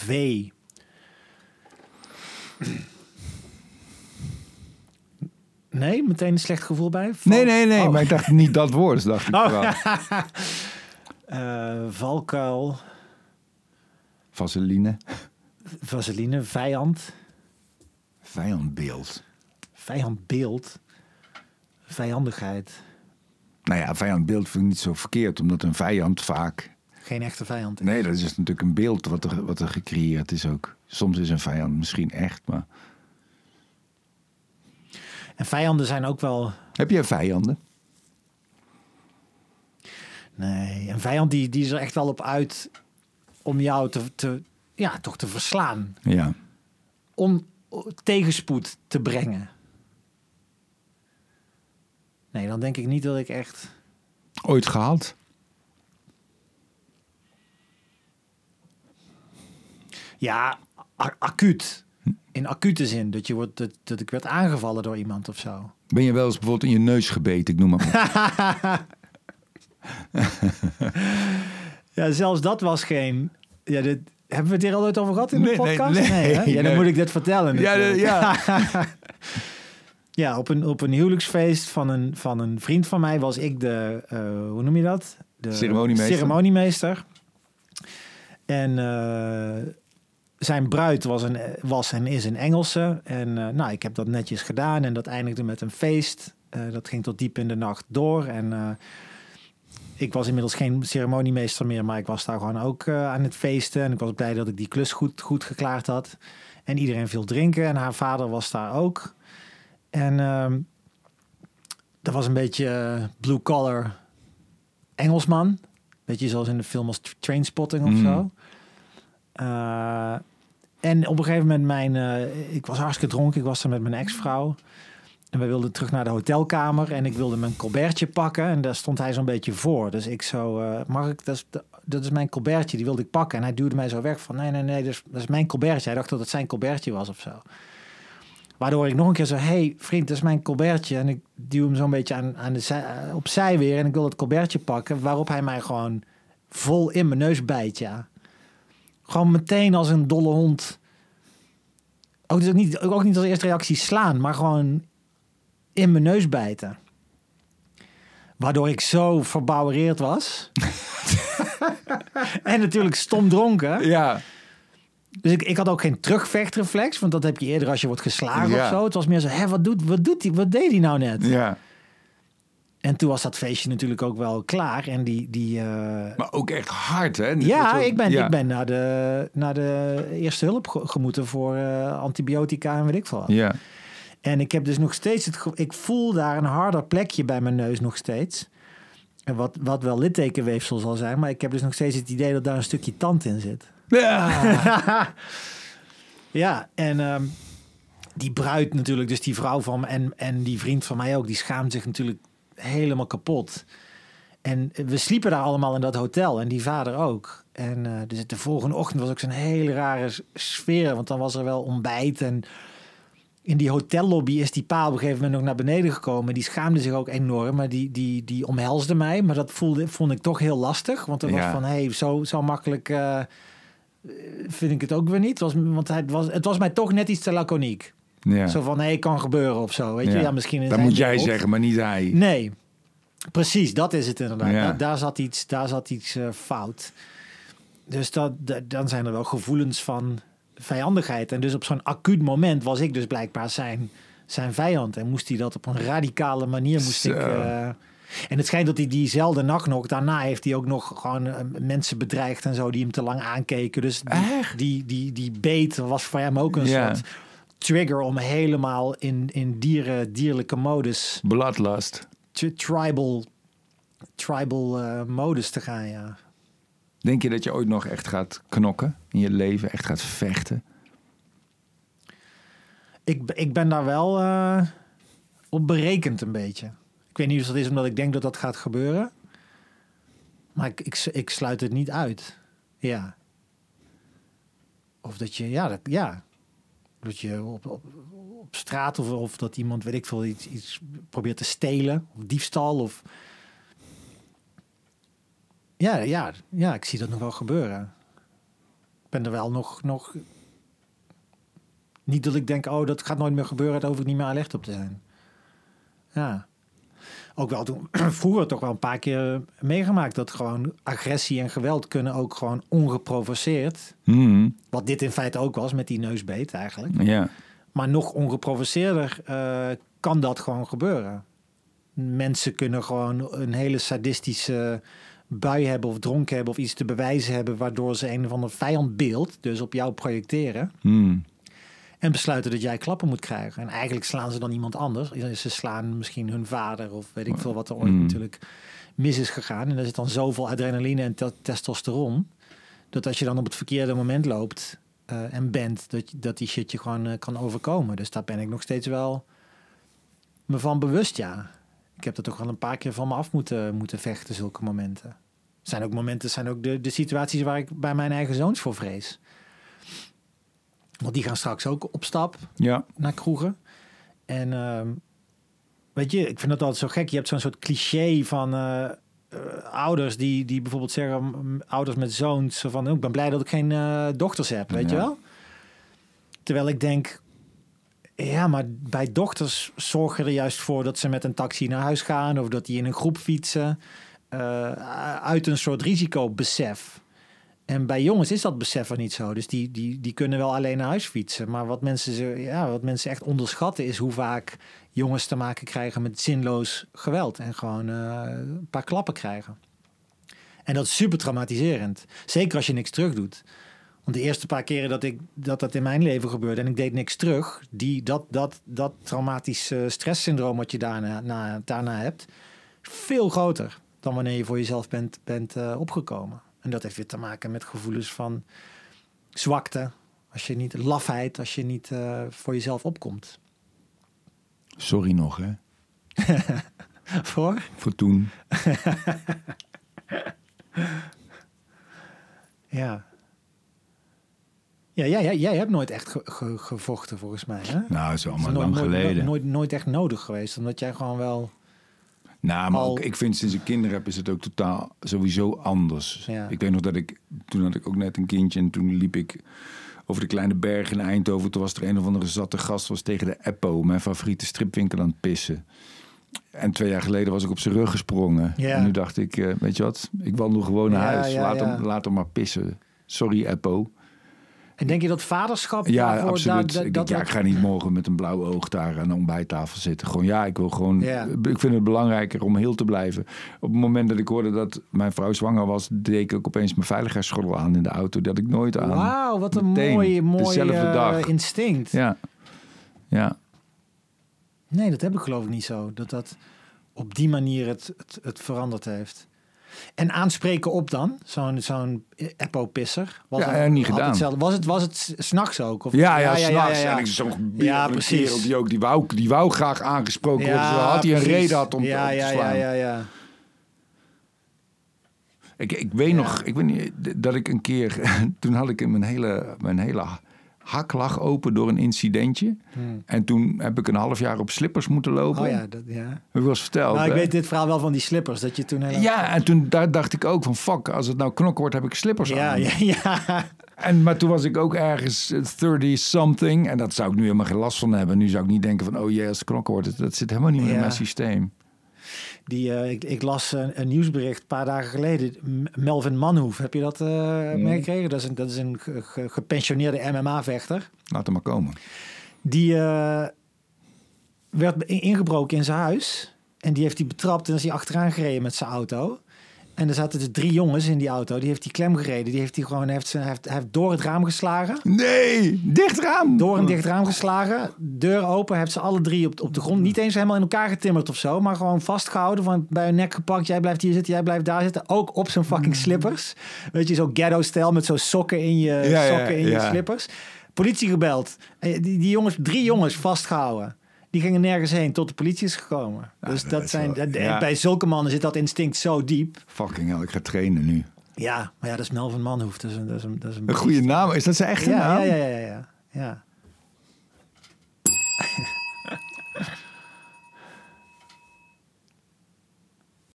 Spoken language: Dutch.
V. Nee, meteen een slecht gevoel bij? Val- Nee, nee, nee. Oh. Maar ik dacht niet dat woord. Dus dacht ik Oh. wel. Eh, valkuil, Vaseline. vaseline, vijand, Vijandbeeld. vijandbeeld, vijandigheid. Nou ja, vijandbeeld vind ik niet zo verkeerd. Omdat een vijand vaak... Geen echte vijand. is. Nee, dat is natuurlijk een beeld wat er, wat er gecreëerd is ook. Soms is een vijand misschien echt, maar... En vijanden zijn ook wel... Heb jij vijanden? Nee, een vijand die, die is er echt wel op uit om jou te, te, ja, toch te verslaan. Ja. Om tegenspoed te brengen. Nee, dan denk ik niet dat ik echt... Ooit gehad? Ja, acuut. In acute zin. Dat, je wordt, dat, dat ik werd aangevallen door iemand of zo. Ben je wel eens bijvoorbeeld in je neus gebeten? Ik noem maar. Ja, zelfs dat was geen... Ja, dit, hebben we het hier al ooit over gehad in de Nee, nee, podcast? nee, hè? Ja, dan nee. moet ik dit vertellen. Ja, natuurlijk. ja. Ja, op een, op een huwelijksfeest van een, van een vriend van mij was ik de, eh, hoe noem je dat? De Ceremoniemeester. ceremoniemeester. En eh, zijn bruid was, een, was en is een Engelse. En eh, nou, ik heb dat netjes gedaan en dat eindigde met een feest. Eh, dat ging tot diep in de nacht door. En eh, ik was inmiddels geen ceremoniemeester meer, maar ik was daar gewoon ook aan het feesten. En ik was blij dat ik die klus goed, goed geklaard had. En iedereen viel drinken en haar vader was daar ook. En ehm, dat was een beetje eh, blue collar Engelsman. Beetje zoals in de film als Trainspotting of Mm. zo. En op een gegeven moment, mijn, eh, ik was hartstikke dronken. Ik was er met mijn ex-vrouw. En we wilden terug naar de hotelkamer. En ik wilde mijn colbertje pakken. En daar stond hij zo'n beetje voor. Dus ik zo, eh, mag ik, dat is, dat is mijn colbertje. Die wilde ik pakken. En hij duwde mij zo weg van, nee, nee, nee, dat is, dat is mijn colbertje. Hij dacht dat het zijn colbertje was of zo. Waardoor ik nog een keer zo, hey vriend, dat is mijn colbertje. En ik duw hem zo'n beetje aan, aan de zij, opzij weer. En ik wil het colbertje pakken. Waarop hij mij gewoon vol in mijn neus bijt, ja. Gewoon meteen als een dolle hond. Ook, dus ook, niet, ook niet als eerste reactie slaan, maar gewoon in mijn neus bijten. Waardoor ik zo verbouwereerd was. en natuurlijk stom dronken. Ja. Dus ik, ik had ook geen terugvechtreflex, want dat heb je eerder als je wordt geslagen Ja. of zo. Het was meer zo, hè, wat, doet, wat, doet die, wat deed hij nou net? ja. En toen was dat feestje natuurlijk ook wel klaar. En die, die, eh, Maar ook echt hard, hè? Ja, ik ben, ja. ik ben naar, de, naar de eerste hulp ge- gemoeten voor eh, antibiotica en weet ik veel. Ja. En ik heb dus nog steeds het ik voel daar een harder plekje bij mijn neus nog steeds. En wat, wat wel littekenweefsel zal zijn, maar ik heb dus nog steeds het idee dat daar een stukje tand in zit. Ja. Ja, en ehm, die bruid natuurlijk, dus die vrouw van me en, en die vriend van mij ook, die schaamt zich natuurlijk helemaal kapot. En we sliepen daar allemaal in dat hotel en die vader ook. En eh, dus de volgende ochtend was ook zo'n hele rare sfeer, want dan was er wel ontbijt en in die hotellobby is die pa op een gegeven moment nog naar beneden gekomen. Die schaamde zich ook enorm, maar die, die, die omhelsde mij. Maar dat voelde, vond ik toch heel lastig, want er was Ja. van, hé, hey, zo, zo makkelijk eh, vind ik het ook weer niet. Het was, want het was, het was mij toch net iets te laconiek. Ja. Zo van, nee, kan gebeuren of zo. Weet je, Ja. misschien Dat moet jij zeggen, maar niet hij. Nee, precies, dat is het inderdaad. Ja. Daar, daar zat iets, daar zat iets eh, fout. Dus dat, da- dan zijn er wel gevoelens van vijandigheid. En dus op zo'n acuut moment was ik dus blijkbaar zijn, zijn vijand. En moest hij dat op een radicale manier... Moest Zo. ik, eh, en het schijnt dat hij diezelfde nacht nog... Daarna heeft hij ook nog gewoon eh, mensen bedreigd en zo... die hem te lang aankeken. Dus die, die, die, die beet was voor hem ook een Ja. soort trigger... om helemaal in, in dieren, dierlijke modus Bloodlust. tri- tribal, tribal eh, modus te gaan, ja. Denk je dat je ooit nog echt gaat knokken in je leven? Echt gaat vechten? Ik, ik ben daar wel eh, op berekend een beetje. Ik weet niet of dat is omdat ik denk dat dat gaat gebeuren. Maar ik, ik, ik sluit het niet uit. Ja. Of dat je, ja, dat, ja. Dat je op, op, straat of, of dat iemand, weet ik veel, iets, iets probeert te stelen. Of diefstal of... Ja, ja, ja, ik zie dat nog wel gebeuren. ben er wel nog, nog... Niet dat ik denk, oh, dat gaat nooit meer gebeuren. Daar hoef ik niet meer alert op te zijn. Ja. Ook wel toen, vroeger toch wel een paar keer meegemaakt... dat gewoon agressie en geweld kunnen ook gewoon ongeprovoceerd... Hmm, Wat dit in feite ook was met die neusbeet eigenlijk. ja. Maar nog ongeprovoceerder eh, kan dat gewoon gebeuren. Mensen kunnen gewoon een hele sadistische bui hebben of dronken hebben of iets te bewijzen hebben, waardoor ze een of ander vijandbeeld dus op jou projecteren Hmm. En besluiten dat jij klappen moet krijgen. En eigenlijk slaan ze dan iemand anders. Ze slaan misschien hun vader of weet ik veel wat er ooit Mm. natuurlijk mis is gegaan. En er zit dan zoveel adrenaline en te- testosteron dat als je dan op het verkeerde moment loopt eh, en bent, dat, dat die shit je gewoon eh, kan overkomen. Dus daar ben ik nog steeds wel me van bewust, ja. Ik heb er toch wel een paar keer van me af moeten, moeten vechten, zulke momenten. Zijn ook momenten, zijn ook de, de situaties waar ik bij mijn eigen zoons voor vrees. Want die gaan straks ook op stap Ja. naar kroegen. En ehm, weet je, ik vind dat altijd zo gek. Je hebt zo'n soort cliché van eh, eh, ouders die, die bijvoorbeeld zeggen, ouders met zoons, zo van, oh, ik ben blij dat ik geen eh, dochters heb, weet je wel? Terwijl ik denk, ja, maar bij dochters zorgen er juist voor dat ze met een taxi naar huis gaan of dat die in een groep fietsen. uit een soort risicobesef. En bij jongens is dat besef er niet zo. Dus die, die, die kunnen wel alleen naar huis fietsen. Maar wat mensen, ja, wat mensen echt onderschatten is hoe vaak jongens te maken krijgen met zinloos geweld. En gewoon eh, een paar klappen krijgen. En dat is super traumatiserend. Zeker als je niks terug doet. Want de eerste paar keren dat, ik, dat dat in mijn leven gebeurde en ik deed niks terug, die, dat, dat, dat traumatische stresssyndroom wat je daarna, na, daarna hebt, veel groter dan wanneer je voor jezelf bent, bent eh, opgekomen. En dat heeft weer te maken met gevoelens van zwakte, als je niet, lafheid, als je niet eh, voor jezelf opkomt. Sorry nog, hè. Voor? Voor toen. Ja. Ja, jij, jij, jij hebt nooit echt ge- ge- gevochten volgens mij. Hè? Nou, dat is allemaal is lang nooit, geleden. Nooit, nooit, nooit echt nodig geweest, omdat jij gewoon wel... Nou, maar Al- ook, ik vind sinds ik kinderen heb is het ook totaal sowieso anders. Ja. Ik weet nog dat ik, toen had ik ook net een kindje en toen liep ik over de kleine berg in Eindhoven. Toen was er een of andere zatte gast, was tegen de Eppo, mijn favoriete stripwinkel, aan het pissen. En twee jaar geleden was ik op zijn rug gesprongen. Ja. En nu dacht ik, eh, weet je wat, ik wandel gewoon naar Ja, huis. laat. Hem, laat hem maar pissen. Sorry Eppo. En denk je dat vaderschap Ja, absoluut. ik, dat, denk, ja, dat- ik ga niet morgen met een blauw oog daar aan de ontbijttafel zitten. Gewoon, ja, ik wil gewoon. Ja. Ik vind het belangrijker om heel te blijven. Op het moment dat ik hoorde dat mijn vrouw zwanger was, deed ik ook opeens mijn veiligheidsgordel aan in de auto. Dat ik nooit aan. Wauw, wat een Meteen, mooi, mooi dezelfde eh, instinct. Ja. Ja. Nee, dat heb ik geloof ik niet zo. Dat dat op die manier het, het, het veranderd heeft. En aanspreken op dan? Zo'n zo'n Eppo-pisser? Was Ja, het ja, niet gedaan. hetzelfde? Was het, was het s'nachts ook? Of, Ja, ja, s'nachts. ja, ja. En ik zo'n Ja, ja, precies. kerel die ook, die wou, die wou graag aangesproken worden. Ja, had hij een reden had om ja, te, ja, te slaan. Ja, ja, ja. Ik, ik weet Ja. nog, ik weet niet, dat ik een keer, toen had ik mijn hele, mijn hele hak lag open door een incidentje. Hmm. En toen heb ik een half jaar op slippers moeten lopen. Oh ja, dat, ja. Heb ik eens verteld. Nou, ik weet dit verhaal wel van die slippers. Dat je toen helemaal... Ja, en toen daar dacht ik ook van fuck, als het nou knok wordt, heb ik slippers ja, aan. ja, ja. En, maar toen was ik ook ergens 30-something. En dat zou ik nu helemaal geen last van hebben. Nu zou ik niet denken van, oh jee, als het knok wordt. Dat zit helemaal niet meer in mijn systeem. Die, eh, ik, ik las een, een nieuwsbericht een paar dagen geleden. Melvin Manhoef, heb je dat eh meegekregen? Dat is een, dat is een ge- ge- gepensioneerde MMA-vechter. Laat hem maar komen. Die eh, werd in- ingebroken in zijn huis. En die heeft hij betrapt en is hij achteraan gereden met zijn auto. En er zaten dus drie jongens in die auto. Die heeft hij klem gereden. Die heeft hij gewoon heeft, zijn- heeft, heeft door het raam geslagen. Nee, dicht raam. Door een dicht raam geslagen. Deur open. Heeft ze alle drie op, op de grond. Niet eens helemaal in elkaar getimmerd of zo. Maar gewoon vastgehouden. Van bij hun nek gepakt. Jij blijft hier zitten. Jij blijft daar zitten. Ook op zijn fucking slippers. Weet je, zo ghetto-stijl. Met zo'n sokken in je, Ja, ja, sokken in je slippers. Politie gebeld. En Die, die jongens, drie jongens vastgehouden. Die gingen nergens heen tot de politie is gekomen. dus dat zijn, wel- ja. bij zulke mannen zit dat instinct zo diep. Fucking hell, ik ga trainen nu. Ja, maar ja, dat is Melvin Manhoef. Dat is een, dat is een, dat is een Een goede naam. Is dat zijn echte ja, naam? ja, ja, ja, ja, ja.